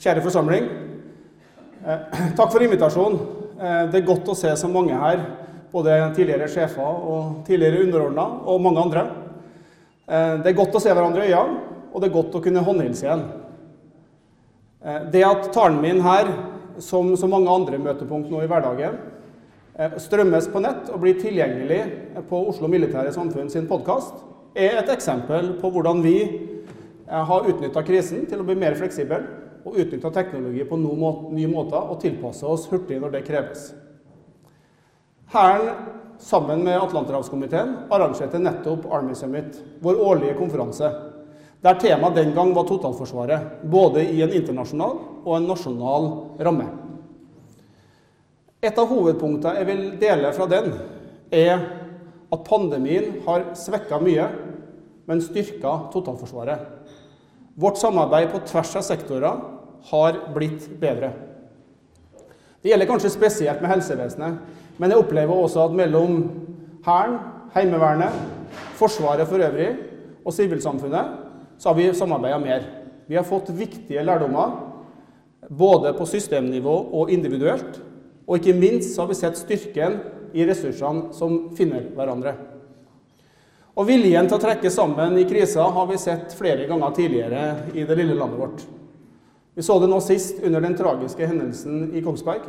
kjære forsamling. Eh, takk for invitasjonen. Eh, det er godt å se så mange her, både tidligere sjefer og tidligere underordna, og mange andre. Eh, det er godt å se hverandre i øynene, og det er godt å kunne håndhilse igjen. Det at talen min her, som så mange andre møtepunkt nå i hverdagen, strømmes på nett og blir tilgjengelig på Oslo Militære Samfunn sin podkast, er et eksempel på hvordan vi har utnytta krisen til å bli mer fleksible og utnytta teknologi på noen nye måter og tilpasse oss hurtig når det kreves. Hæren sammen med Atlanterhavskomiteen arrangerte nettopp Army Summit, vår årlige konferanse, der temaet den gang var totalforsvaret, både i en internasjonal og en nasjonal ramme. Et av hovedpunktene jeg vil dele fra den, er at pandemien har svekka mye, men styrka totalforsvaret. Vårt samarbeid på tvers av sektorer har blitt bedre. Det gjelder kanskje spesielt med helsevesenet, men jeg opplever også at mellom Hæren, Heimevernet, Forsvaret for øvrig og sivilsamfunnet så har vi samarbeida mer. Vi har fått viktige lærdommer, både på systemnivå og individuelt. Og ikke minst har vi sett styrken i ressursene som finner hverandre. Og viljen til å trekke sammen i krisa har vi sett flere ganger tidligere i det lille landet vårt. Vi så det nå sist under den tragiske hendelsen i Kongsberg.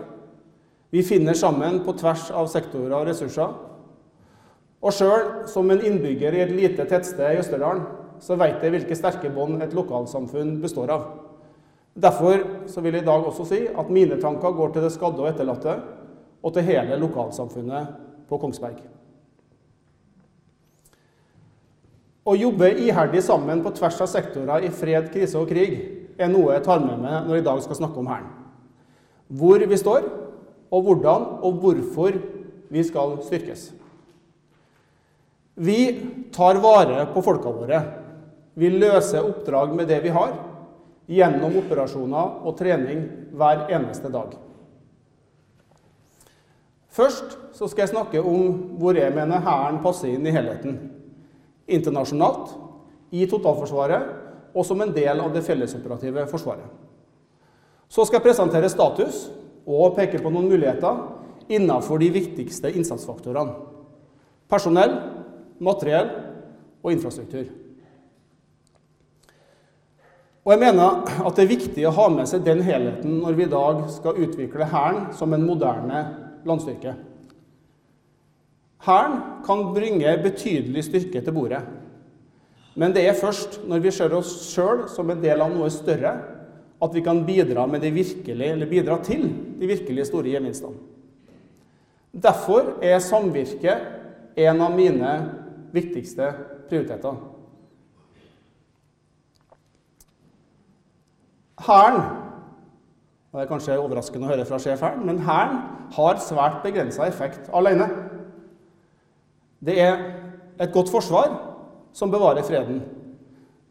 Vi finner sammen på tvers av sektorer og ressurser. Og sjøl som en innbygger i et lite tettsted i Østerdalen, så vet jeg hvilke sterke bånd et lokalsamfunn består av. Derfor vil jeg i dag også si at mine tanker går til det skadde og etterlatte, og til hele lokalsamfunnet på Kongsberg. Å jobbe iherdig sammen på tvers av sektorer i fred, krise og krig er noe jeg tar med meg når jeg i dag skal snakke om Hæren. Hvor vi står, og hvordan og hvorfor vi skal styrkes. Vi tar vare på folka våre. Vi løser oppdrag med det vi har, gjennom operasjoner og trening hver eneste dag. Først skal jeg snakke om hvor jeg mener Hæren passer inn i helheten. Internasjonalt, i totalforsvaret og som en del av det fellesoperative forsvaret. Så skal jeg presentere status og peke på noen muligheter innenfor de viktigste innsatsfaktorene. Personell, materiell og infrastruktur. Og jeg mener at det er viktig å ha med seg den helheten når vi i dag skal utvikle Hæren som en moderne landstyrke. Hæren kan bringe betydelig styrke til bordet. Men det er først når vi ser oss sjøl som en del av noe større, at vi kan bidra, virkelig, bidra til de virkelig store gevinstene. Derfor er samvirke en av mine viktigste prioriteter. Hæren Det er kanskje overraskende å høre fra sjef Hæren, men Hæren har svært begrensa effekt alene. Det er et godt forsvar som bevarer freden.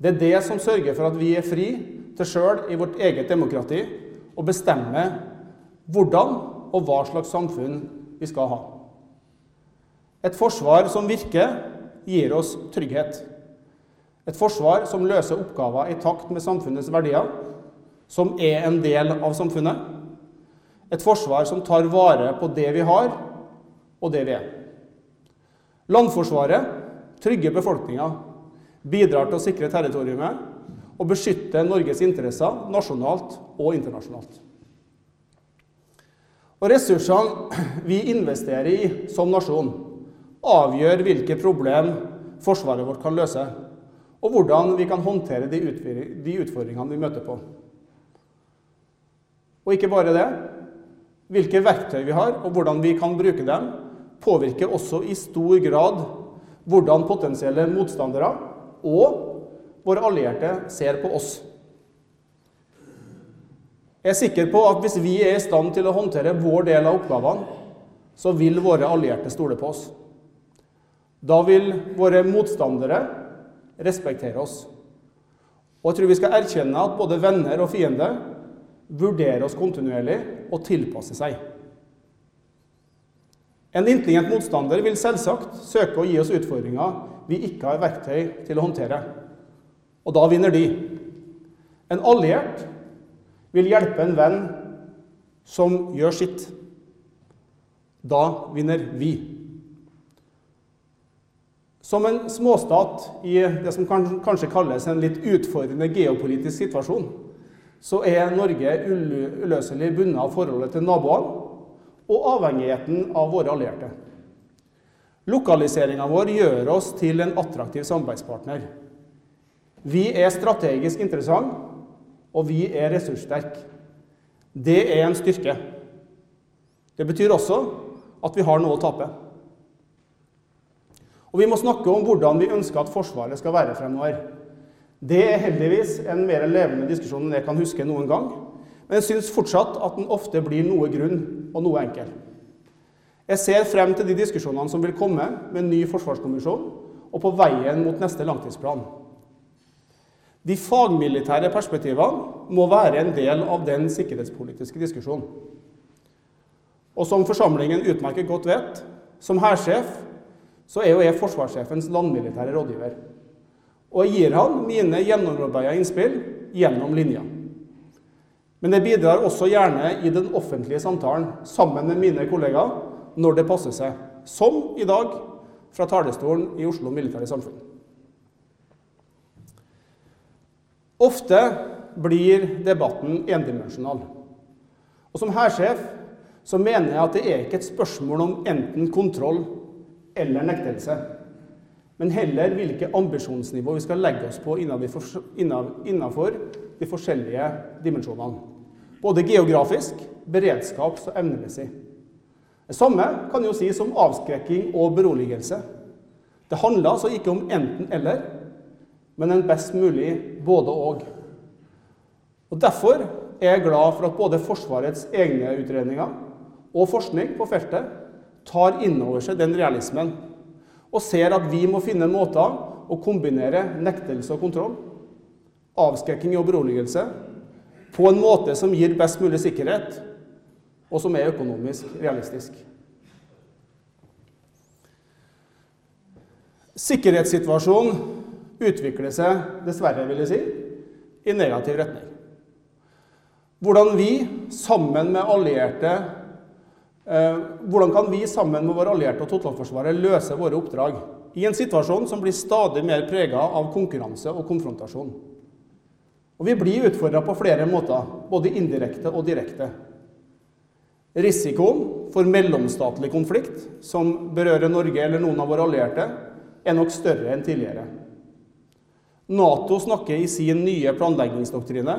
Det er det som sørger for at vi er fri til sjøl i vårt eget demokrati å bestemme hvordan og hva slags samfunn vi skal ha. Et forsvar som virker, gir oss trygghet. Et forsvar som løser oppgaver i takt med samfunnets verdier, som er en del av samfunnet. Et forsvar som tar vare på det vi har, og det vi er. Landforsvaret trygger befolkninga, bidrar til å sikre territoriumet og beskytte Norges interesser nasjonalt og internasjonalt. Og Ressursene vi investerer i som nasjon, avgjør hvilke problem Forsvaret vårt kan løse, og hvordan vi kan håndtere de utfordringene vi møter på. Og ikke bare det. Hvilke verktøy vi har, og hvordan vi kan bruke dem, påvirker også i stor grad hvordan potensielle motstandere og våre allierte ser på oss. Jeg er sikker på at hvis vi er i stand til å håndtere vår del av oppgavene, så vil våre allierte stole på oss. Da vil våre motstandere respektere oss. Og jeg tror vi skal erkjenne at både venner og fiender vurderer oss kontinuerlig og tilpasser seg. En intelligent motstander vil selvsagt søke å gi oss utfordringer vi ikke har verktøy til å håndtere. Og da vinner de. En alliert vil hjelpe en venn som gjør sitt. Da vinner vi. Som en småstat i det som kanskje kalles en litt utfordrende geopolitisk situasjon, så er Norge uløselig bundet av forholdet til naboene og avhengigheten av våre allierte. Lokaliseringa vår gjør oss til en attraktiv samarbeidspartner. Vi er strategisk interessante, og vi er ressurssterke. Det er en styrke. Det betyr også at vi har noe å tape. Og Vi må snakke om hvordan vi ønsker at Forsvaret skal være fremover. Det er heldigvis en mer levende diskusjon enn jeg kan huske noen gang. Men jeg syns fortsatt at den ofte blir noe grunn og noe enkel. Jeg ser frem til de diskusjonene som vil komme med en ny forsvarskommisjon og på veien mot neste langtidsplan. De fagmilitære perspektivene må være en del av den sikkerhetspolitiske diskusjonen. Og som forsamlingen utmerket godt vet, som hærsjef så er jo jeg forsvarssjefens landmilitære rådgiver. Og jeg gir han mine gjennomarbeida innspill gjennom linja. Men jeg bidrar også gjerne i den offentlige samtalen sammen med mine kollegaer når det passer seg, som i dag fra talerstolen i Oslo Militære Samfunn. Ofte blir debatten endimensjonal. Og Som hærsjef så mener jeg at det er ikke et spørsmål om enten kontroll eller nektelse, men heller hvilke ambisjonsnivå vi skal legge oss på innenfor de forskjellige dimensjonene. Både geografisk, beredskaps- og evnemessig. Det samme kan jo sies om avskrekking og beroligelse. Det handler altså ikke om enten-eller, men en best mulig både-og. Og Derfor er jeg glad for at både Forsvarets egne utredninger og forskning på feltet tar inn over seg den realismen, og ser at vi må finne måter å kombinere nektelse og kontroll, avskrekking og beroligelse, på en måte som gir best mulig sikkerhet, og som er økonomisk realistisk. Sikkerhetssituasjonen utvikler seg, dessverre, vil jeg si, i negativ retning. Hvordan vi sammen med allierte eh, hvordan kan vi sammen med våre allierte og totalforsvaret løse våre oppdrag i en situasjon som blir stadig mer prega av konkurranse og konfrontasjon? Og Vi blir utfordra på flere måter, både indirekte og direkte. Risikoen for mellomstatlig konflikt, som berører Norge eller noen av våre allierte, er nok større enn tidligere. Nato snakker i sin nye planleggingsdoktrine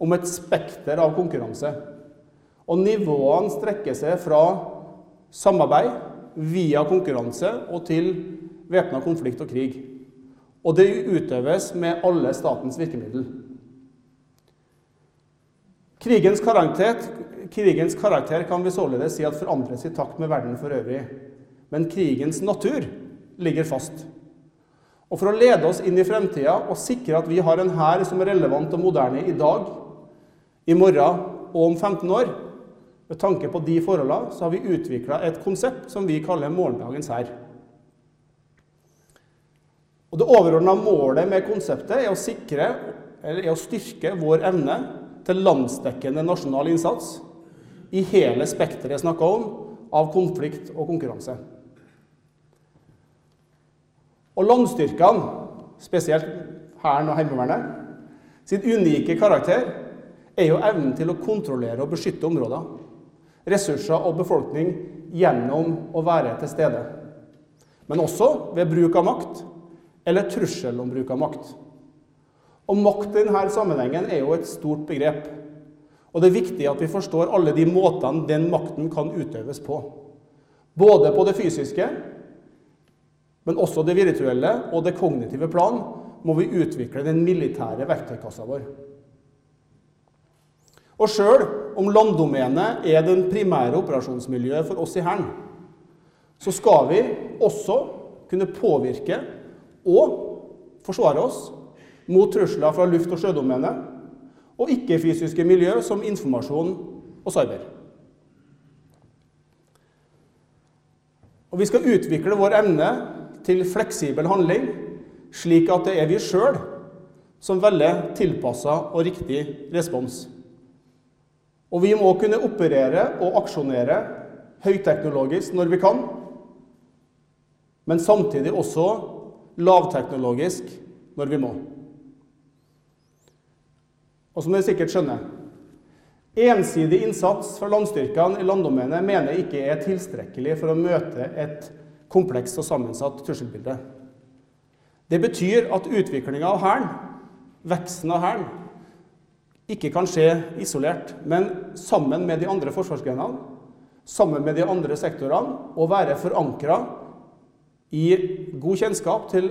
om et spekter av konkurranse. Og nivåene strekker seg fra samarbeid via konkurranse og til væpna konflikt og krig. Og det utøves med alle statens virkemidler. Krigens karakter, krigens karakter kan vi således si at forandres i takt med verden for øvrig. Men krigens natur ligger fast. Og for å lede oss inn i fremtida og sikre at vi har en hær som er relevant og moderne i dag, i morgen og om 15 år, med tanke på de forholdene, så har vi utvikla et konsept som vi kaller morgendagens hær. Og Det overordna målet med konseptet er å, sikre, er å styrke vår evne til landsdekkende nasjonal innsats i hele spekteret jeg snakka om, av konflikt og konkurranse. Og landstyrkene, spesielt Hæren og Heimevernet, sin unike karakter er jo evnen til å kontrollere og beskytte områder, ressurser og befolkning gjennom å være til stede. Men også ved bruk av makt, eller trussel om bruk av makt. Og makt i denne sammenhengen er jo et stort begrep. Og det er viktig at vi forstår alle de måtene den makten kan utøves på. Både på det fysiske, men også det virtuelle og det kognitive plan må vi utvikle den militære verktøykassa vår. Og sjøl om landdomenet er den primære operasjonsmiljøet for oss i Hæren, så skal vi også kunne påvirke og forsvare oss mot trusler fra luft- og sjødomenet og ikke-fysiske miljø som informasjon og cyber. Og vi skal utvikle vår evne til fleksibel handling, slik at det er vi sjøl som velger tilpassa og riktig respons. Og vi må kunne operere og aksjonere høyteknologisk når vi kan, men samtidig også lavteknologisk når vi må. Og som dere sikkert skjønner Ensidig innsats fra landstyrkene i landdomenet mener jeg ikke er tilstrekkelig for å møte et komplekst og sammensatt trusselbilde. Det betyr at utviklinga av Hæren, veksten av Hæren, ikke kan skje isolert, men sammen med de andre forsvarsgrenene, sammen med de andre sektorene, og være forankra i god kjennskap til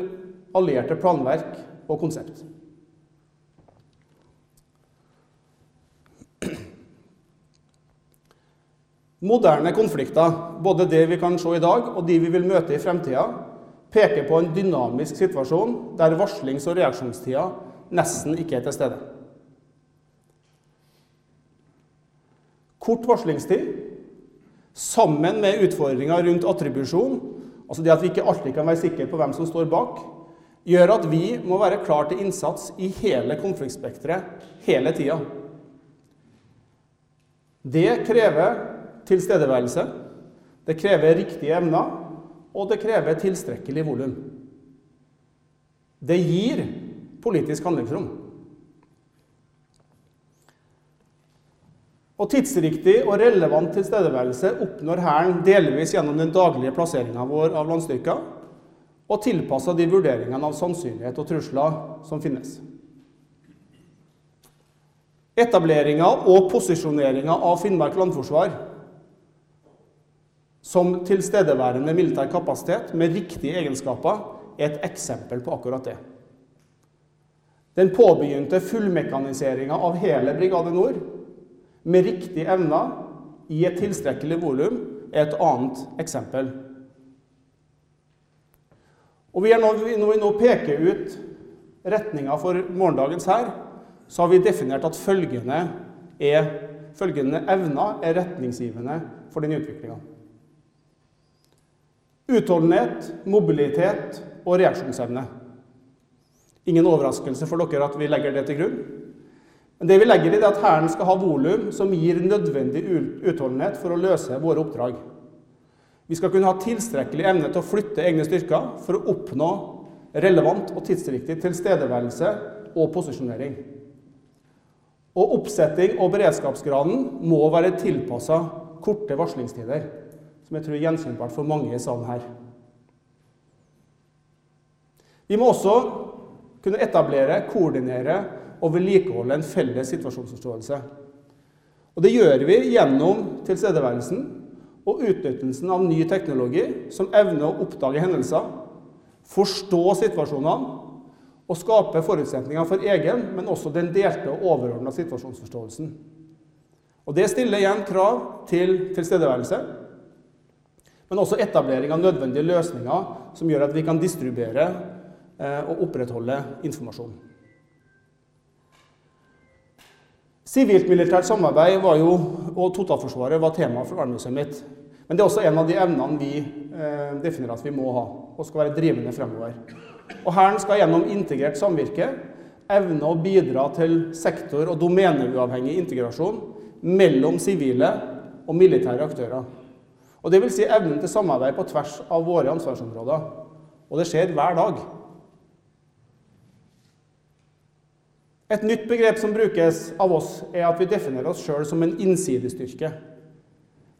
allierte planverk og konsept. Moderne konflikter, både det vi kan se i dag og de vi vil møte i fremtida, peker på en dynamisk situasjon der varslings- og reaksjonstida nesten ikke er til stede. Kort varslingstid sammen med utfordringer rundt attribusjon, altså det at vi ikke alltid kan være sikre på hvem som står bak, gjør at vi må være klar til innsats i hele konfliktspekteret hele tida. Det krever tilstedeværelse, det krever riktige evner, og det krever tilstrekkelig volum. Det gir politisk handlingsrom. Og tidsriktig og relevant tilstedeværelse oppnår Hæren delvis gjennom den daglige plasseringa vår av landstyrker, og tilpassa de vurderingene av sannsynlighet og trusler som finnes. Etableringa og posisjoneringa av Finnmark landforsvar som tilstedeværende militær kapasitet med riktige egenskaper er et eksempel på akkurat det. Den påbegynte fullmekaniseringa av hele Brigade Nord med riktige evner i et tilstrekkelig volum er et annet eksempel. Og vi vi, når vi nå peker ut retninga for morgendagens hær, så har vi definert at følgende, er, følgende evner er retningsgivende for den utviklinga. Utholdenhet, mobilitet og reaksjonsevne. Ingen overraskelse for dere at vi legger det til grunn. Men det vi legger i det er at Hæren skal ha volum som gir nødvendig utholdenhet for å løse våre oppdrag. Vi skal kunne ha tilstrekkelig evne til å flytte egne styrker for å oppnå relevant og tidsriktig tilstedeværelse og posisjonering. Og oppsetting og beredskapsgraden må være tilpassa korte varslingstider, som jeg tror er gjenkjennbart for mange i salen her. Vi må også kunne etablere, koordinere og vedlikeholde en felles situasjonsforståelse. Og Det gjør vi gjennom tilstedeværelsen og utnyttelsen av ny teknologi som evner å oppdage hendelser, forstå situasjonene og skape forutsetninger for egen, men også den delte og overordna situasjonsforståelsen. Og Det stiller igjen krav til tilstedeværelse, Men også etablering av nødvendige løsninger som gjør at vi kan distribuere eh, og opprettholde informasjon. Sivilt-militært samarbeid jo, og totalforsvaret var tema for Arnemuseet mitt. Men det er også en av de evnene vi eh, definerer at vi må ha, og skal være drivende fremover. Og Hæren skal gjennom integrert samvirke evne å bidra til sektor- og domeneuavhengig integrasjon mellom sivile og militære aktører. Og vil si evnen til samarbeid på tvers av våre ansvarsområder. Og det skjer hver dag. Et nytt begrep som brukes av oss, er at vi definerer oss sjøl som en innsidestyrke.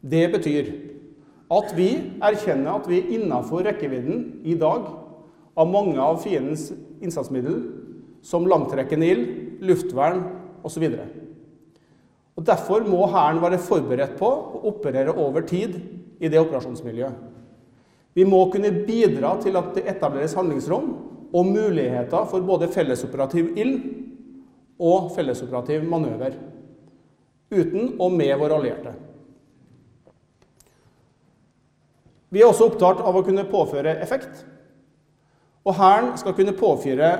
Det betyr at vi erkjenner at vi er innafor rekkevidden i dag av mange av fiendens innsatsmiddel, som langtrekkende ild, luftvern osv. Derfor må Hæren være forberedt på å operere over tid i det operasjonsmiljøet. Vi må kunne bidra til at det etableres handlingsrom og muligheter for både fellesoperativ ild og fellesoperativ manøver, uten og med våre allierte. Vi er også opptatt av å kunne påføre effekt. Og Hæren skal kunne påføre,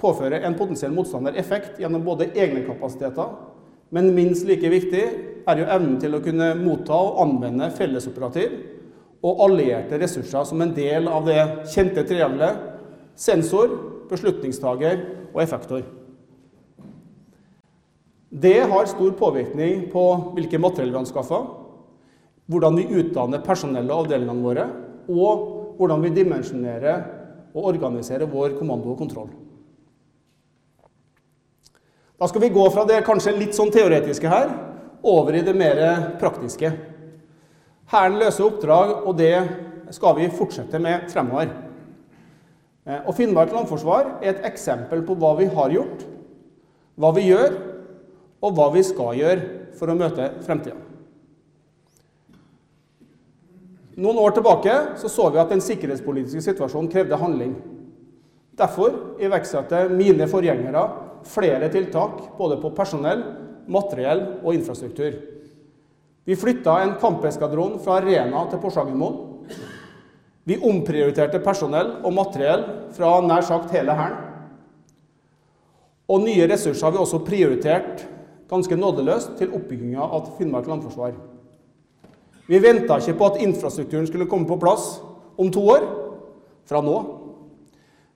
påføre en potensiell motstander effekt gjennom både egne kapasiteter, men minst like viktig er jo evnen til å kunne motta og anvende fellesoperativ og allierte ressurser som en del av det kjente triangelet sensor, beslutningstaker og effektor. Det har stor påvirkning på hvilke materiell vi anskaffer, hvordan vi utdanner personellet og avdelingene våre, og hvordan vi dimensjonerer og organiserer vår kommando og kontroll. Da skal vi gå fra det kanskje litt sånn teoretiske her, over i det mer praktiske. Hæren løser oppdrag, og det skal vi fortsette med fremover. Eh, og Finnmark landforsvar er et eksempel på hva vi har gjort, hva vi gjør, og hva vi skal gjøre for å møte fremtida. Noen år tilbake så, så vi at den sikkerhetspolitiske situasjonen krevde handling. Derfor iverksatte mine forgjengere flere tiltak både på personell, materiell og infrastruktur. Vi flytta en kampeskadron fra Rena til Porsangermoen. Vi omprioriterte personell og materiell fra nær sagt hele Hæren. Og nye ressurser har vi også prioritert ganske nådeløst til oppbygginga av Finnmark landforsvar. Vi venta ikke på at infrastrukturen skulle komme på plass om to år, fra nå.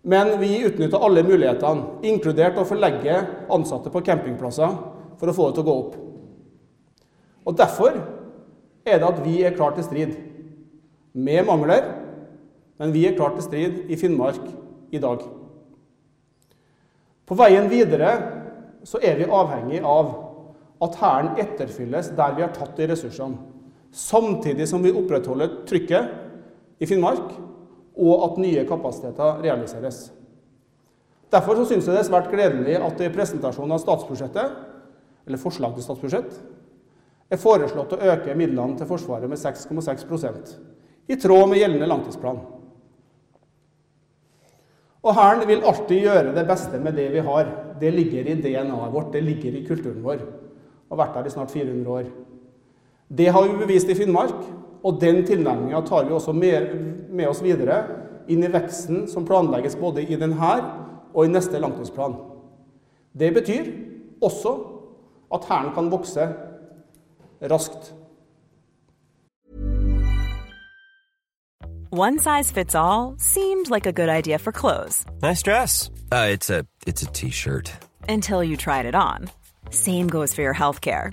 Men vi utnytta alle mulighetene, inkludert å forlegge ansatte på campingplasser, for å få det til å gå opp. Og Derfor er det at vi er klar til strid. Med mangler, men vi er klar til strid i Finnmark i dag. På veien videre så er vi avhengig av at Hæren etterfylles der vi har tatt de ressursene samtidig som vi opprettholder trykket i Finnmark, og at nye kapasiteter realiseres. Derfor så syns jeg det er svært gledelig at det i presentasjonen av statsbudsjettet, eller forslag til statsbudsjett, er foreslått å øke midlene til Forsvaret med 6,6% i tråd med gjeldende langtidsplan. Og Hæren vil alltid gjøre det beste med det vi har. Det ligger i DNA-et vårt, det ligger i kulturen vår. Og vært der i snart 400 år. Det har vi bevist i Finnmark, og den tilnærminga tar vi også med, med, oss videre inn i veksten som planlegges både i denne og i neste langtidsplan. Det betyr også at Hæren kan vokse raskt. One size fits all seemed like a good idea for clothes. Nice dress. Uh, it's a t-shirt. Until you tried it on. Same goes for your health care.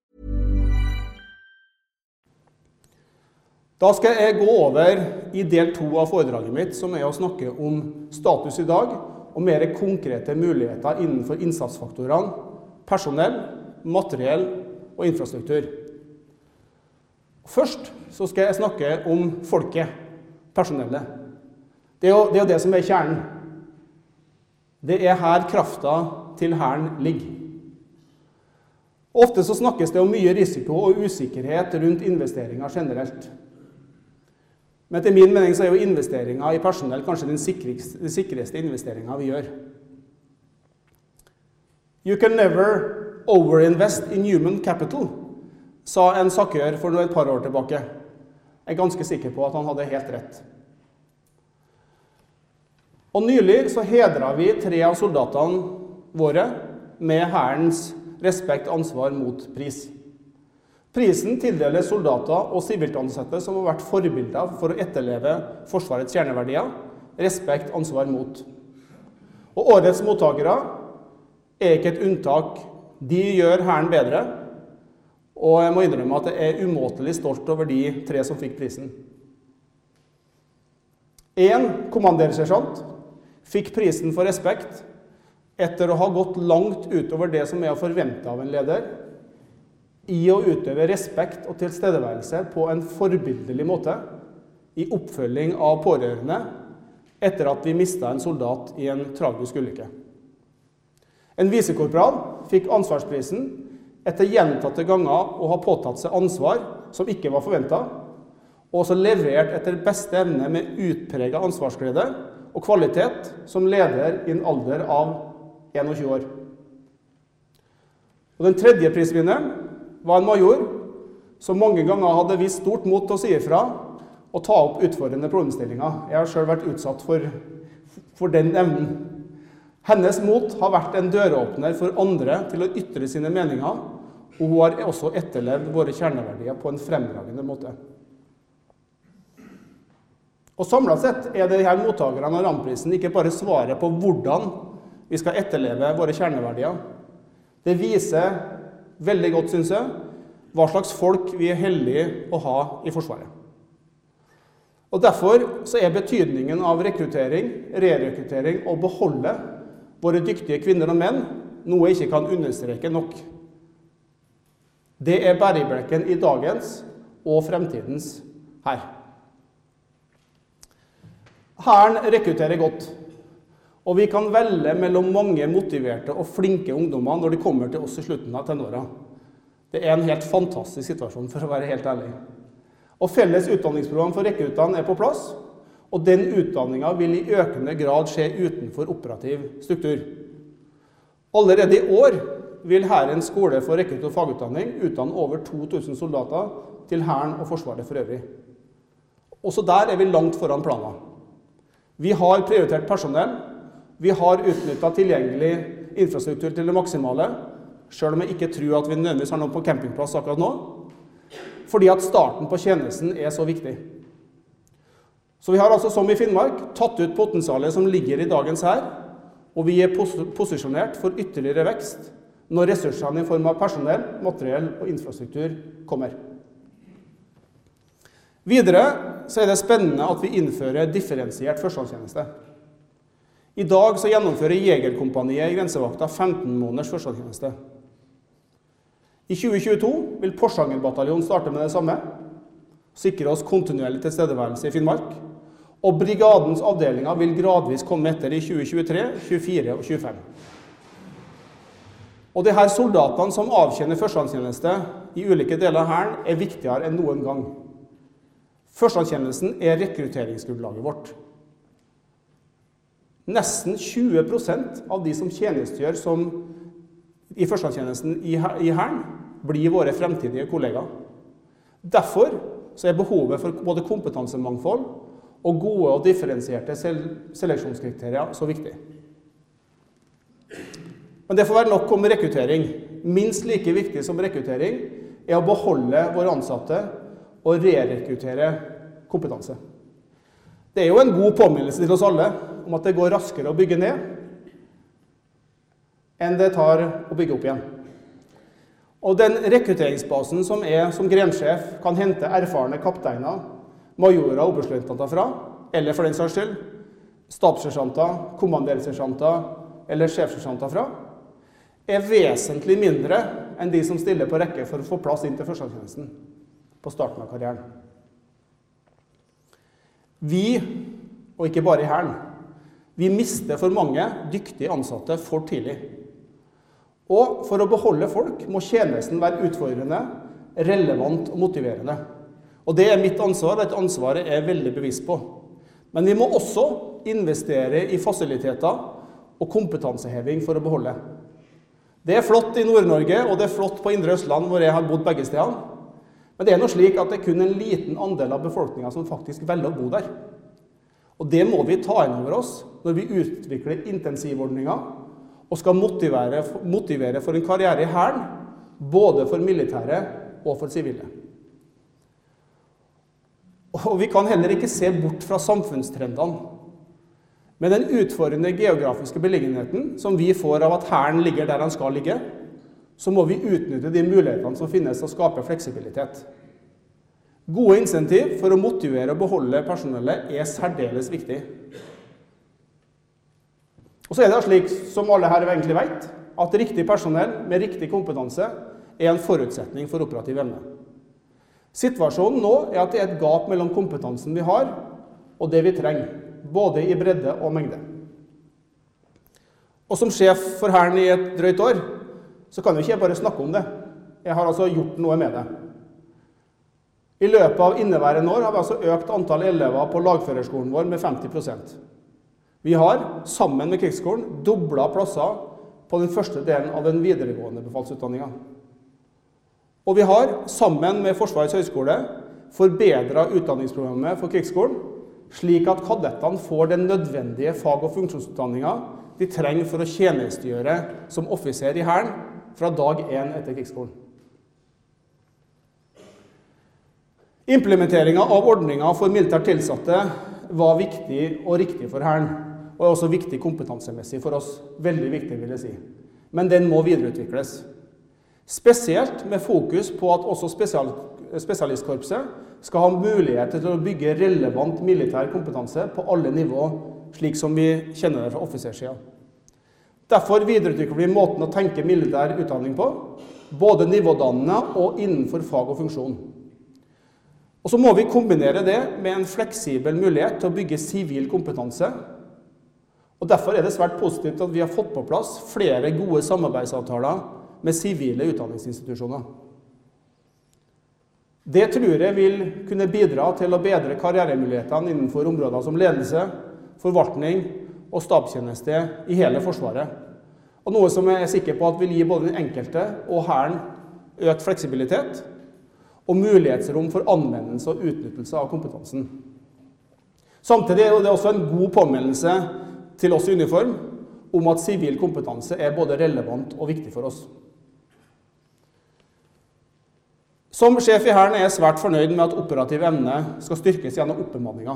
Da skal jeg gå over i del to av foredraget mitt, som er å snakke om status i dag og mer konkrete muligheter innenfor innsatsfaktorene personell, materiell og infrastruktur. Først så skal jeg snakke om folket, personellet. Det er jo det, er det som er kjernen. Det er her krafta til Hæren ligger. Ofte så snakkes det om mye risiko og usikkerhet rundt investeringer generelt. Men etter min mening så er jo investeringer i personell kanskje den sikreste, den sikreste investeringa vi gjør. You can never overinvest in human capital, sa en sakkør for et par år tilbake. Jeg er ganske sikker på at han hadde helt rett. Og Nylig så hedra vi tre av soldatene våre med Hærens respekt, ansvar mot pris. Prisen tildeles soldater og sivilt ansatte som har vært forbilder for å etterleve Forsvarets kjerneverdier respekt, ansvar, mot. Og Årets mottakere er ikke et unntak. De gjør Hæren bedre. Og jeg må innrømme at jeg er umåtelig stolt over de tre som fikk prisen. Én kommandersersjant fikk prisen for respekt etter å ha gått langt utover det som er å forvente av en leder i å utøve respekt og tilstedeværelse på en forbilledlig måte i oppfølging av pårørende etter at vi mista en soldat i en tragisk ulykke. En visekorporal fikk ansvarsprisen etter gjentatte ganger å ha påtatt seg ansvar som ikke var forventa, og også levert etter beste evne med utprega ansvarsglede og kvalitet som leder i en alder av 21 år. Og Den tredje prisvinneren var en major som mange ganger hadde vist stort mot til å si ifra og ta opp utfordrende problemstillinger. Jeg har sjøl vært utsatt for, for den evnen. Hennes mot har vært en døråpner for andre til å ytre sine meninger, og hun har også etterlevd våre kjerneverdier på en fremragende måte. Og Samla sett er det her mottakerne av Ramprisen ikke bare svaret på hvordan vi skal etterleve våre kjerneverdier. Det viser veldig godt, syns jeg, hva slags folk vi er heldige å ha i Forsvaret. Og Derfor så er betydningen av rekruttering, rerekruttering og beholde våre dyktige kvinner og menn noe jeg ikke kan understreke nok. Det er bærebjelken i dagens og fremtidens hær. Hæren rekrutterer godt, og vi kan velge mellom mange motiverte og flinke ungdommer når de kommer til oss i slutten av tenåra. Det er en helt fantastisk situasjon, for å være helt ærlig. Og Felles utdanningsprogram for rekruttene er på plass, og den utdanninga vil i økende grad skje utenfor operativ struktur. Allerede i år vil Hærens skole for rekrutt- og fagutdanning utdanne over 2000 soldater til Hæren og Forsvaret for øvrig. Også der er vi langt foran planen. Vi har prioritert personell, vi har utnytta tilgjengelig infrastruktur til det maksimale, sjøl om jeg ikke tror at vi nødvendigvis har noe på campingplass akkurat nå. Fordi at starten på tjenesten er så viktig. Så vi har altså, som i Finnmark, tatt ut potensialet som ligger i dagens hær, og vi er pos posisjonert for ytterligere vekst når ressursene i form av personell, materiell og infrastruktur kommer. Videre så er det spennende at vi innfører differensiert førstegangstjeneste. I dag så gjennomfører Jegerkompaniet i grensevakta 15 måneders førstegangstjeneste. I 2022 vil Porsanger starte med det samme. Sikre oss kontinuerlig tilstedeværelse i Finnmark. Og brigadens avdelinger vil gradvis komme etter i 2023, 2024 og 2025. Og de her soldatene som avtjener førstegangstjeneste i ulike deler av Hæren, er viktigere enn noen gang. Førstegangstjenesten er rekrutteringsgrunnlaget vårt. Nesten 20% av de som tjenestegjør som i førstegangstjenesten i Hæren, blir våre fremtidige kollegaer. Derfor er behovet for både kompetansemangfold og gode og differensierte seleksjonskriterier så viktig. Men det får være nok om rekruttering. Minst like viktig som rekruttering er å beholde våre ansatte og rerekruttere kompetanse. Det er jo en god påminnelse til oss alle om at det går raskere å bygge ned enn det tar å bygge opp igjen. Og den rekrutteringsbasen som er som grensjef kan hente erfarne kapteiner, majorer og oberstløytnanter fra, eller for den saks skyld stabssersjanter, kommandersersjanter eller sjefssersjanter fra, er vesentlig mindre enn de som stiller på rekke for å få plass inn til førstegangstjenesten på starten av karrieren. Vi, og ikke bare i Hæren, vi mister for mange dyktige ansatte for tidlig. Og for å beholde folk må tjenesten være utfordrende, relevant og motiverende. Og Det er mitt ansvar, og et ansvar jeg er veldig bevisst på. Men vi må også investere i fasiliteter og kompetanseheving for å beholde. Det er flott i Nord-Norge, og det er flott på Indre Østland, hvor jeg har bodd begge stedene. Men det er noe slik at det er kun en liten andel av befolkninga som faktisk velger å bo der. Og Det må vi ta inn over oss når vi utvikler intensivordninger og skal motivere, motivere for en karriere i Hæren, både for militære og for sivile. Og Vi kan heller ikke se bort fra samfunnstrendene. Med den utfordrende geografiske beliggenheten som vi får av at Hæren ligger der den skal ligge, så må vi utnytte de mulighetene som finnes å skape fleksibilitet. Gode insentiv for å motivere og beholde personellet er særdeles viktig. Og så er det slik, som alle her egentlig vet, at riktig personell med riktig kompetanse er en forutsetning for operativ evne. Situasjonen nå er at det er et gap mellom kompetansen vi har, og det vi trenger. Både i bredde og mengde. Og som sjef for Hæren i et drøyt år, så kan jo ikke jeg bare snakke om det. Jeg har altså gjort noe med det. I løpet av inneværende år har vi altså økt antall elever på lagførerskolen vår med 50% vi har, sammen med Krigsskolen, dobla plasser på den første delen av den videregående befalsutdanninga. Og vi har, sammen med Forsvarets høgskole, forbedra utdanningsprogrammet for Krigsskolen, slik at kadettene får den nødvendige fag- og funksjonsutdanninga de trenger for å tjenestegjøre som offiser i Hæren fra dag én etter krigsskolen. Implementeringa av ordninga for militært tilsatte var viktig og riktig for Hæren og er også viktig kompetansemessig for oss. Veldig viktig, vil jeg si. Men den må videreutvikles. Spesielt med fokus på at også spesial, spesialistkorpset skal ha mulighet til å bygge relevant militær kompetanse på alle nivå, slik som vi kjenner det fra offisersida. Derfor videreutvikler vi måten å tenke militær utdanning på, både nivådannende og innenfor fag og funksjon. Og Så må vi kombinere det med en fleksibel mulighet til å bygge sivil kompetanse og Derfor er det svært positivt at vi har fått på plass flere gode samarbeidsavtaler med sivile utdanningsinstitusjoner. Det tror jeg vil kunne bidra til å bedre karrieremulighetene innenfor områder som ledelse, forvaltning og stabstjeneste i hele Forsvaret. Og noe som jeg er sikker på at vil gi både den enkelte og Hæren økt fleksibilitet og mulighetsrom for anvendelse og utnyttelse av kompetansen. Samtidig er det også en god påminnelse til oss i uniform om at sivil kompetanse er både relevant og viktig for oss. Som sjef i Hæren er jeg svært fornøyd med at operativ evne skal styrkes gjennom oppbemanninga.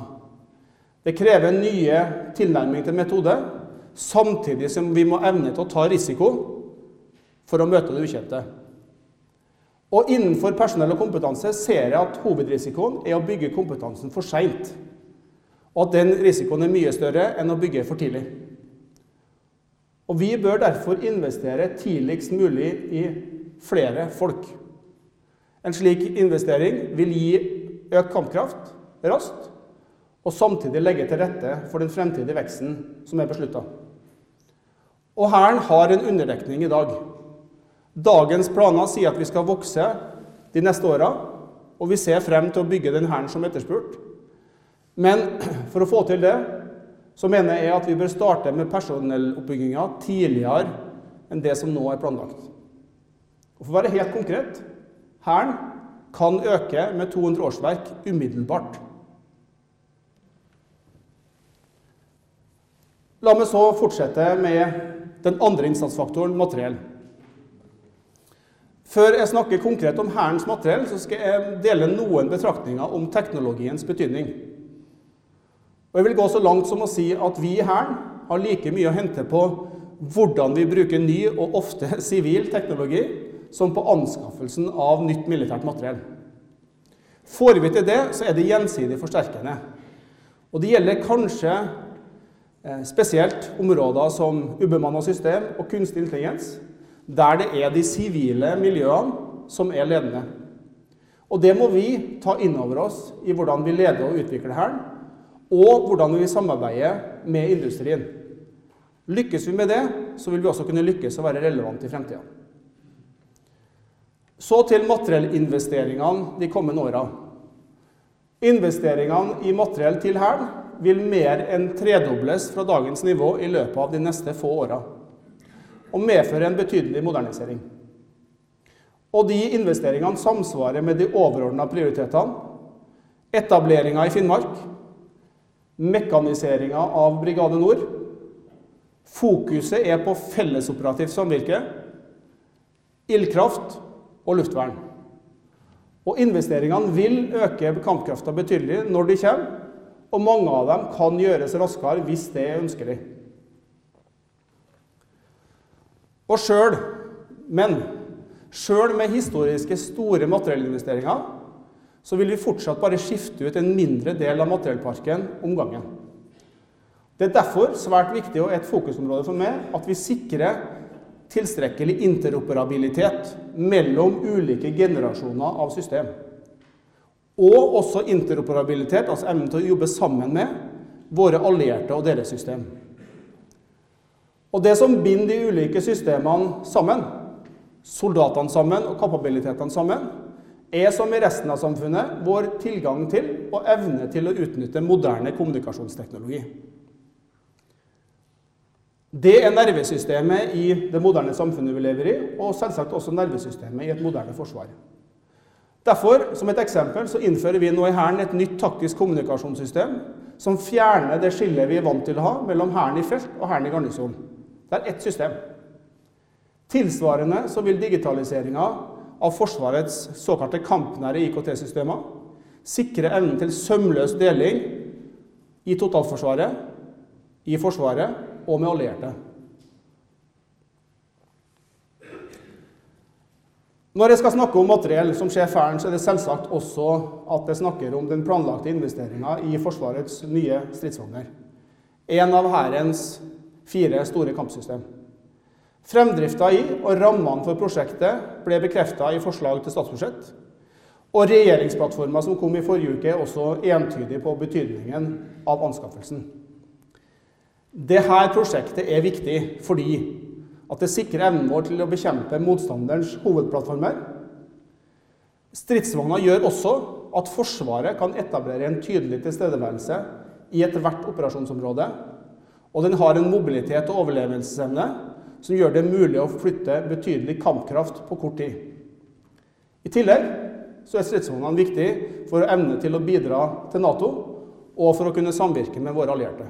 Det krever nye tilnærming til metode, samtidig som vi må evne til å ta risiko for å møte det ukjente. Og Innenfor personell og kompetanse ser jeg at hovedrisikoen er å bygge kompetansen for seint og at den risikoen er mye større enn å bygge for tidlig. Og Vi bør derfor investere tidligst mulig i flere folk. En slik investering vil gi økt kampkraft raskt, og samtidig legge til rette for den fremtidige veksten som er beslutta. Og Hæren har en underdekning i dag. Dagens planer sier at vi skal vokse de neste åra, og vi ser frem til å bygge den hæren som etterspurt. Men for å få til det, så mener jeg at vi bør starte med personelloppbygginga tidligere enn det som nå er planlagt. Og For å være helt konkret Hæren kan øke med 200 årsverk umiddelbart. La meg så fortsette med den andre innsatsfaktoren, materiell. Før jeg snakker konkret om Hærens materiell, så skal jeg dele noen betraktninger om teknologiens betydning. Og Jeg vil gå så langt som å si at vi i Hæren har like mye å hente på hvordan vi bruker ny og ofte sivil teknologi, som på anskaffelsen av nytt militært materiell. Får vi til det, så er det gjensidig forsterkende. Og det gjelder kanskje eh, spesielt områder som ubemanna system og kunstig intelligens, der det er de sivile miljøene som er ledende. Og det må vi ta inn over oss i hvordan vi leder og utvikler Hæren, og hvordan vi samarbeider med industrien. Lykkes vi med det, så vil vi også kunne lykkes å være relevante i fremtida. Så til materiellinvesteringene de kommende åra. Investeringene i materiell til Hæren vil mer enn tredobles fra dagens nivå i løpet av de neste få åra, og medfører en betydelig modernisering. Og de investeringene samsvarer med de overordna prioritetene. Etableringa i Finnmark, mekaniseringa av Brigade Nord. Fokuset er på fellesoperativt samvirke, ildkraft og luftvern. Og investeringene vil øke kampkrafta betydelig når de kommer, og mange av dem kan gjøres raskere hvis det er ønskelig. Og sjøl, men sjøl med historiske store materiellinvesteringer, så vil vi fortsatt bare skifte ut en mindre del av materiellparken om gangen. Det er derfor svært viktig og et fokusområde for meg at vi sikrer tilstrekkelig interoperabilitet mellom ulike generasjoner av system. Og også interoperabilitet, altså evnen til å jobbe sammen med våre allierte og deres system. Og det som binder de ulike systemene sammen, soldatene sammen og kapabilitetene sammen, er som i resten av samfunnet vår tilgang til og evne til å utnytte moderne kommunikasjonsteknologi. Det er nervesystemet i det moderne samfunnet vi lever i, og selvsagt også nervesystemet i et moderne forsvar. Derfor, som et eksempel, så innfører vi nå i Hæren et nytt taktisk kommunikasjonssystem som fjerner det skillet vi er vant til å ha mellom Hæren i felt og Hæren i garnison. Det er ett system. Tilsvarende så vil digitaliseringa av Forsvarets såkalte kampnære IKT-systemer sikre evnen til sømløs deling i totalforsvaret, i Forsvaret og med allierte. Når jeg skal snakke om materiell som sjef Hæren, så er det selvsagt også at jeg snakker om den planlagte investeringa i Forsvarets nye stridsvogner. En av Hærens fire store kampsystem. Fremdrifta i og rammene for prosjektet ble bekrefta i forslag til statsbudsjett. Og regjeringsplattforma som kom i forrige uke, er også entydig på betydningen av anskaffelsen. Dette prosjektet er viktig fordi at det sikrer evnen vår til å bekjempe motstanderens hovedplattformer. Stridsvogna gjør også at Forsvaret kan etablere en tydelig tilstedeværelse i ethvert operasjonsområde. Og den har en mobilitet og overlevelsesevne som gjør det mulig å flytte betydelig kampkraft på kort tid. I tillegg så er stridsvognene viktig for evne til å bidra til Nato og for å kunne samvirke med våre allierte.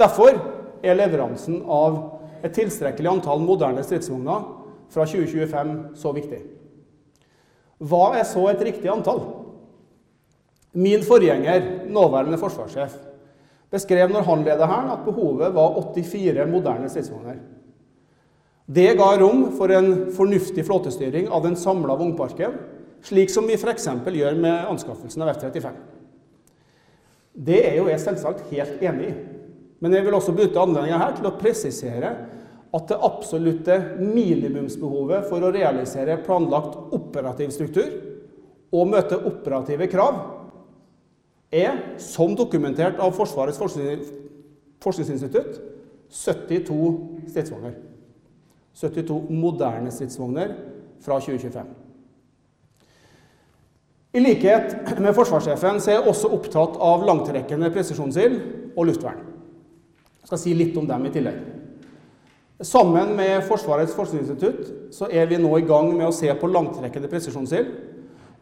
Derfor er leveransen av et tilstrekkelig antall moderne stridsvogner fra 2025 så viktig. Hva er så et riktig antall? Min forgjenger, nåværende forsvarssjef, beskrev når han ledet Hæren, at behovet var 84 moderne stridsvogner. Det ga rom for en fornuftig flåtestyring av den samla vognparken, slik som vi f.eks. gjør med anskaffelsen av F-35. Det er jo jeg selvsagt helt enig i. Men jeg vil også benytte anledningen her til å presisere at det absolutte minimumsbehovet for å realisere planlagt operativ struktur og møte operative krav er, som dokumentert av Forsvarets forskningsinstitutt, 72 stridsvogner. 72 moderne stridsvogner fra 2025. I likhet med forsvarssjefen er jeg også opptatt av langtrekkende presisjonsild og luftvern. Jeg skal si litt om dem i tillegg. Sammen med Forsvarets forskningsinstitutt så er vi nå i gang med å se på langtrekkende presisjonsild,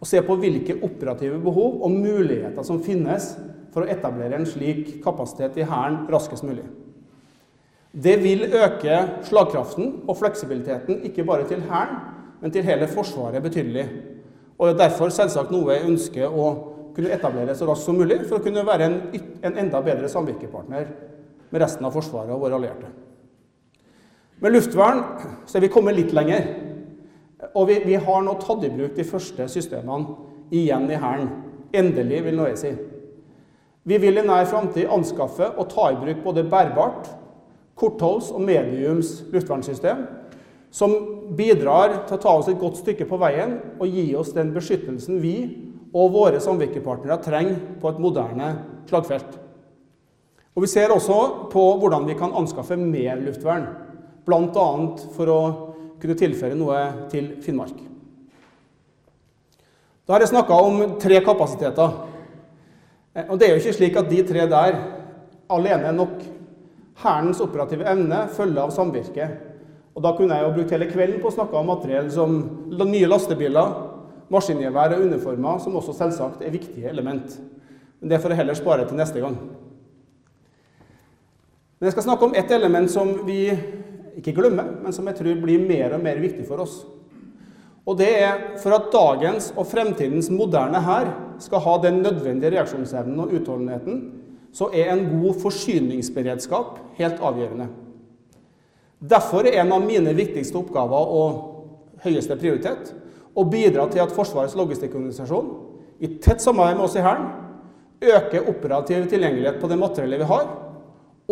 og se på hvilke operative behov og muligheter som finnes for å etablere en slik kapasitet i Hæren raskest mulig. Det vil øke slagkraften og fleksibiliteten ikke bare til Hæren, men til hele Forsvaret betydelig. Og er derfor selvsagt noe jeg ønsker å kunne etablere så raskt som mulig, for å kunne være en, en enda bedre samvirkepartner med resten av Forsvaret og våre allierte. Med luftvern så er vi kommet litt lenger. Og vi, vi har nå tatt i bruk de første systemene igjen i Hæren. Endelig, vil Norge si. Vi vil i nær framtid anskaffe og ta i bruk både bærbart, kortholds og mediums luftvernsystem, som bidrar til å ta oss et godt stykke på veien og gi oss den beskyttelsen vi og våre samvirkepartnere trenger på et moderne slagfelt. Og Vi ser også på hvordan vi kan anskaffe mer luftvern, bl.a. for å kunne tilføre noe til Finnmark. Da har jeg snakka om tre kapasiteter. Eh, og Det er jo ikke slik at de tre der alene er nok. Hærens operative evne følger av samvirket. Og Da kunne jeg jo brukt hele kvelden på å snakke om materiell som nye lastebiler, maskingevær og uniformer, som også selvsagt er viktige element. Men det får jeg heller spare til neste gang. Men jeg skal snakke om ett element som vi ikke glemmer, men som jeg tror blir mer og mer viktig for oss. Og det er for at dagens og fremtidens moderne hær skal ha den nødvendige reaksjonsevnen og utholdenheten, så er en god forsyningsberedskap helt avgjørende. Derfor er en av mine viktigste oppgaver og høyeste prioritet å bidra til at Forsvarets logistikkorganisasjon, i tett samarbeid med oss i Hæren, øker operativ tilgjengelighet på det materiellet vi har,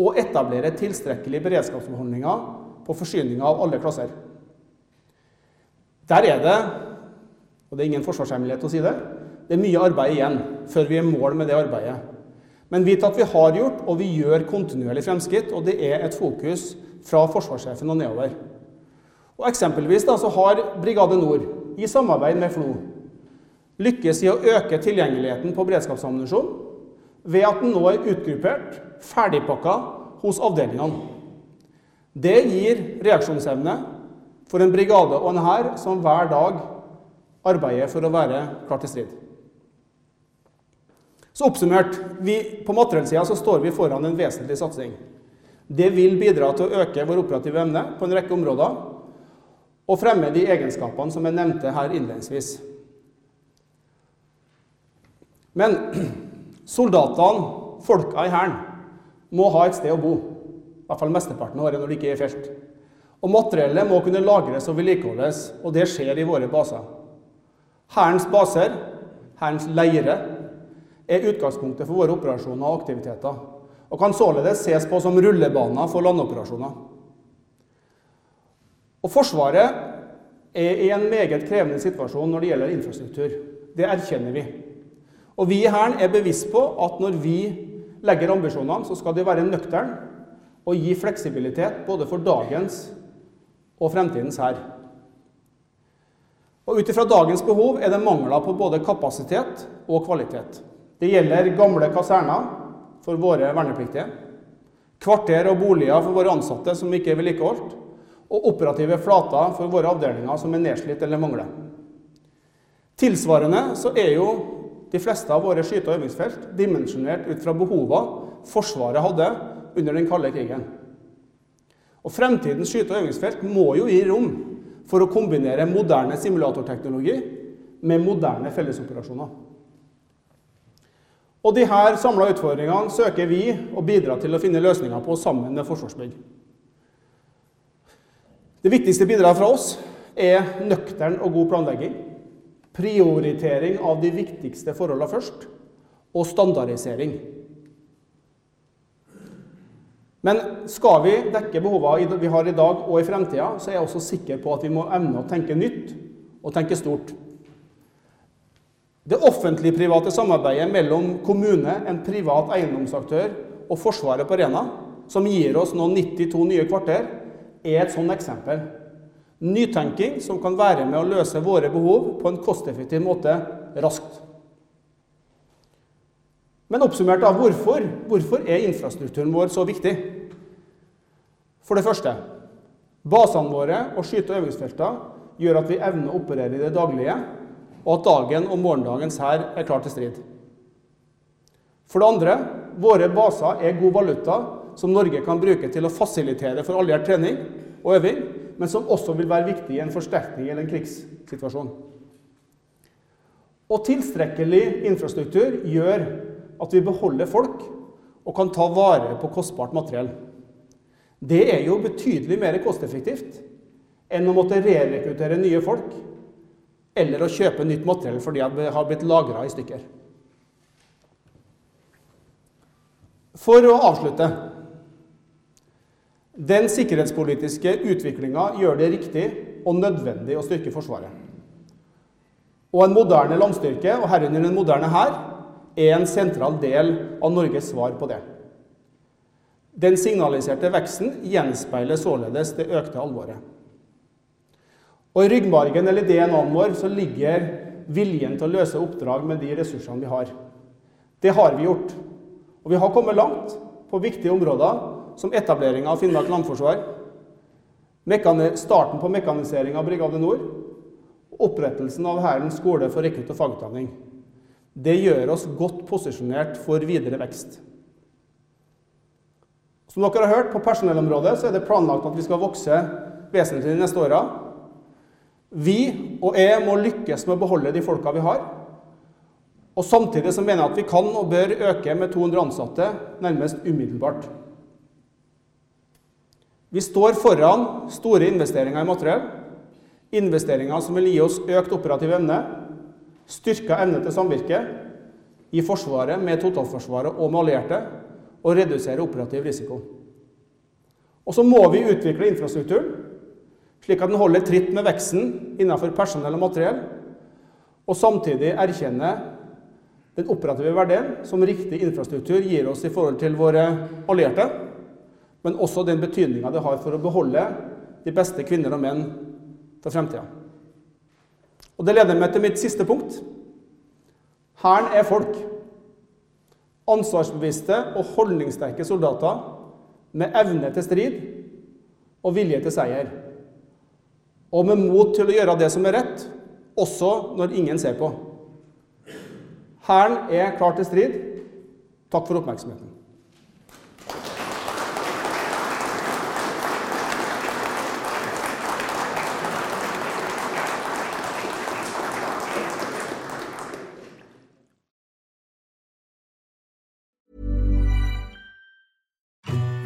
og etablerer tilstrekkelige beredskapsbeholdninger på forsyninga av alle klasser. Der er det, og det er ingen forsvarshemmelighet å si det, det er mye arbeid igjen før vi er i mål med det arbeidet. Men vit at vi har gjort, og vi gjør kontinuerlig fremskritt, og det er et fokus fra forsvarssjefen og nedover. Og Eksempelvis da, så har Brigade Nord, i samarbeid med FLO, lykkes i å øke tilgjengeligheten på beredskapsammunisjon ved at den nå er utgruppert, ferdigpakka, hos avdelingene. Det gir reaksjonsevne for en brigade og en hær som hver dag arbeider for å være klar til strid. Så oppsummert, vi, på materiellsida så står vi foran en vesentlig satsing. Det vil bidra til å øke vår operative evne på en rekke områder og fremme de egenskapene som jeg nevnte her innledningsvis. Men soldatene, folka i Hæren, må ha et sted å bo. Hvert fall mesteparten av året når de ikke er felt. Og materiellet må kunne lagres og vedlikeholdes, og det skjer i våre baser. Hærens baser, Hærens leire, er utgangspunktet for våre operasjoner og aktiviteter, og kan således ses på som rullebaner for landoperasjoner. Og Forsvaret er i en meget krevende situasjon når det gjelder infrastruktur. Det erkjenner vi. Og vi i Hæren er bevisst på at når vi legger ambisjonene, så skal de være nøkterne og gi fleksibilitet både for dagens og fremtidens hær. Og Ut ifra dagens behov er det mangler på både kapasitet og kvalitet. Det gjelder gamle kaserner for våre vernepliktige, kvarter og boliger for våre ansatte som ikke er vedlikeholdt, og operative flater for våre avdelinger som er nedslitt eller mangler. Tilsvarende så er jo de fleste av våre skyte- og øvingsfelt dimensjonert ut fra behovene Forsvaret hadde under den kalde krigen. Og Fremtidens skyte- og øvingsfelt må jo gi rom for å kombinere moderne simulatorteknologi med moderne fellesoperasjoner. Og de her samla utfordringene søker vi å bidra til å finne løsninger på sammen med Forsvarsbygg. Det viktigste bidraget fra oss er nøktern og god planlegging, prioritering av de viktigste forholdene først, og standardisering. Men skal vi dekke behovene vi har i dag og i fremtida, så er jeg også sikker på at vi må evne å tenke nytt og tenke stort. Det offentlig-private samarbeidet mellom kommune, en privat eiendomsaktør og Forsvaret på Rena, som gir oss nå 92 nye kvarter, er et sånt eksempel. Nytenking som kan være med å løse våre behov på en kosteffektiv måte raskt. Men oppsummert av hvorfor, hvorfor er infrastrukturen vår så viktig? For det første basene våre og skyte- og øvingsfelter gjør at vi evner å operere i det daglige, og at dagen og morgendagens hær er klar til strid. For det andre våre baser er god valuta som Norge kan bruke til å fasilitere for alliert trening og øving, men som også vil være viktig i en forsterkning eller en krigssituasjon. Og tilstrekkelig infrastruktur gjør at vi beholder folk og kan ta vare på kostbart materiell. Det er jo betydelig mer kosteffektivt enn å måtte rerekruttere nye folk eller å kjøpe nytt materiell fordi det har blitt lagra i stykker. For å avslutte Den sikkerhetspolitiske utviklinga gjør det riktig og nødvendig å styrke Forsvaret. Og en moderne landstyrke, og herunder en moderne hær, er en sentral del av Norges svar på det. Den signaliserte veksten gjenspeiler således det økte alvoret. Og I ryggmargen eller DNA-en vår så ligger viljen til å løse oppdrag med de ressursene vi har. Det har vi gjort. Og vi har kommet langt på viktige områder som etablering av Finnmark landforsvar, starten på mekanisering av Brigade Nord opprettelsen av Hærens skole for rekrutt- og fagutdanning. Det gjør oss godt posisjonert for videre vekst. Som dere har hørt, På personellområdet så er det planlagt at vi skal vokse vesentlig de neste åra. Vi og jeg må lykkes med å beholde de folka vi har. Og Samtidig så mener jeg at vi kan og bør øke med 200 ansatte nærmest umiddelbart. Vi står foran store investeringer i materiell. Investeringer som vil gi oss økt operativ evne, styrka evne til samvirke i Forsvaret med totalforsvaret og med allierte, og redusere operativ risiko. Og så må vi utvikle infrastrukturen slik at den holder tritt med veksten innenfor personell og materiell, og samtidig erkjenne den operative verdien som riktig infrastruktur gir oss i forhold til våre allierte, men også den betydninga det har for å beholde de beste kvinner og menn for fremtida. Og Det leder meg til mitt siste punkt. Hæren er folk. Ansvarsbevisste og holdningssterke soldater med evne til strid og vilje til seier og med mot til å gjøre det som er rett, også når ingen ser på. Hæren er klar til strid. Takk for oppmerksomheten.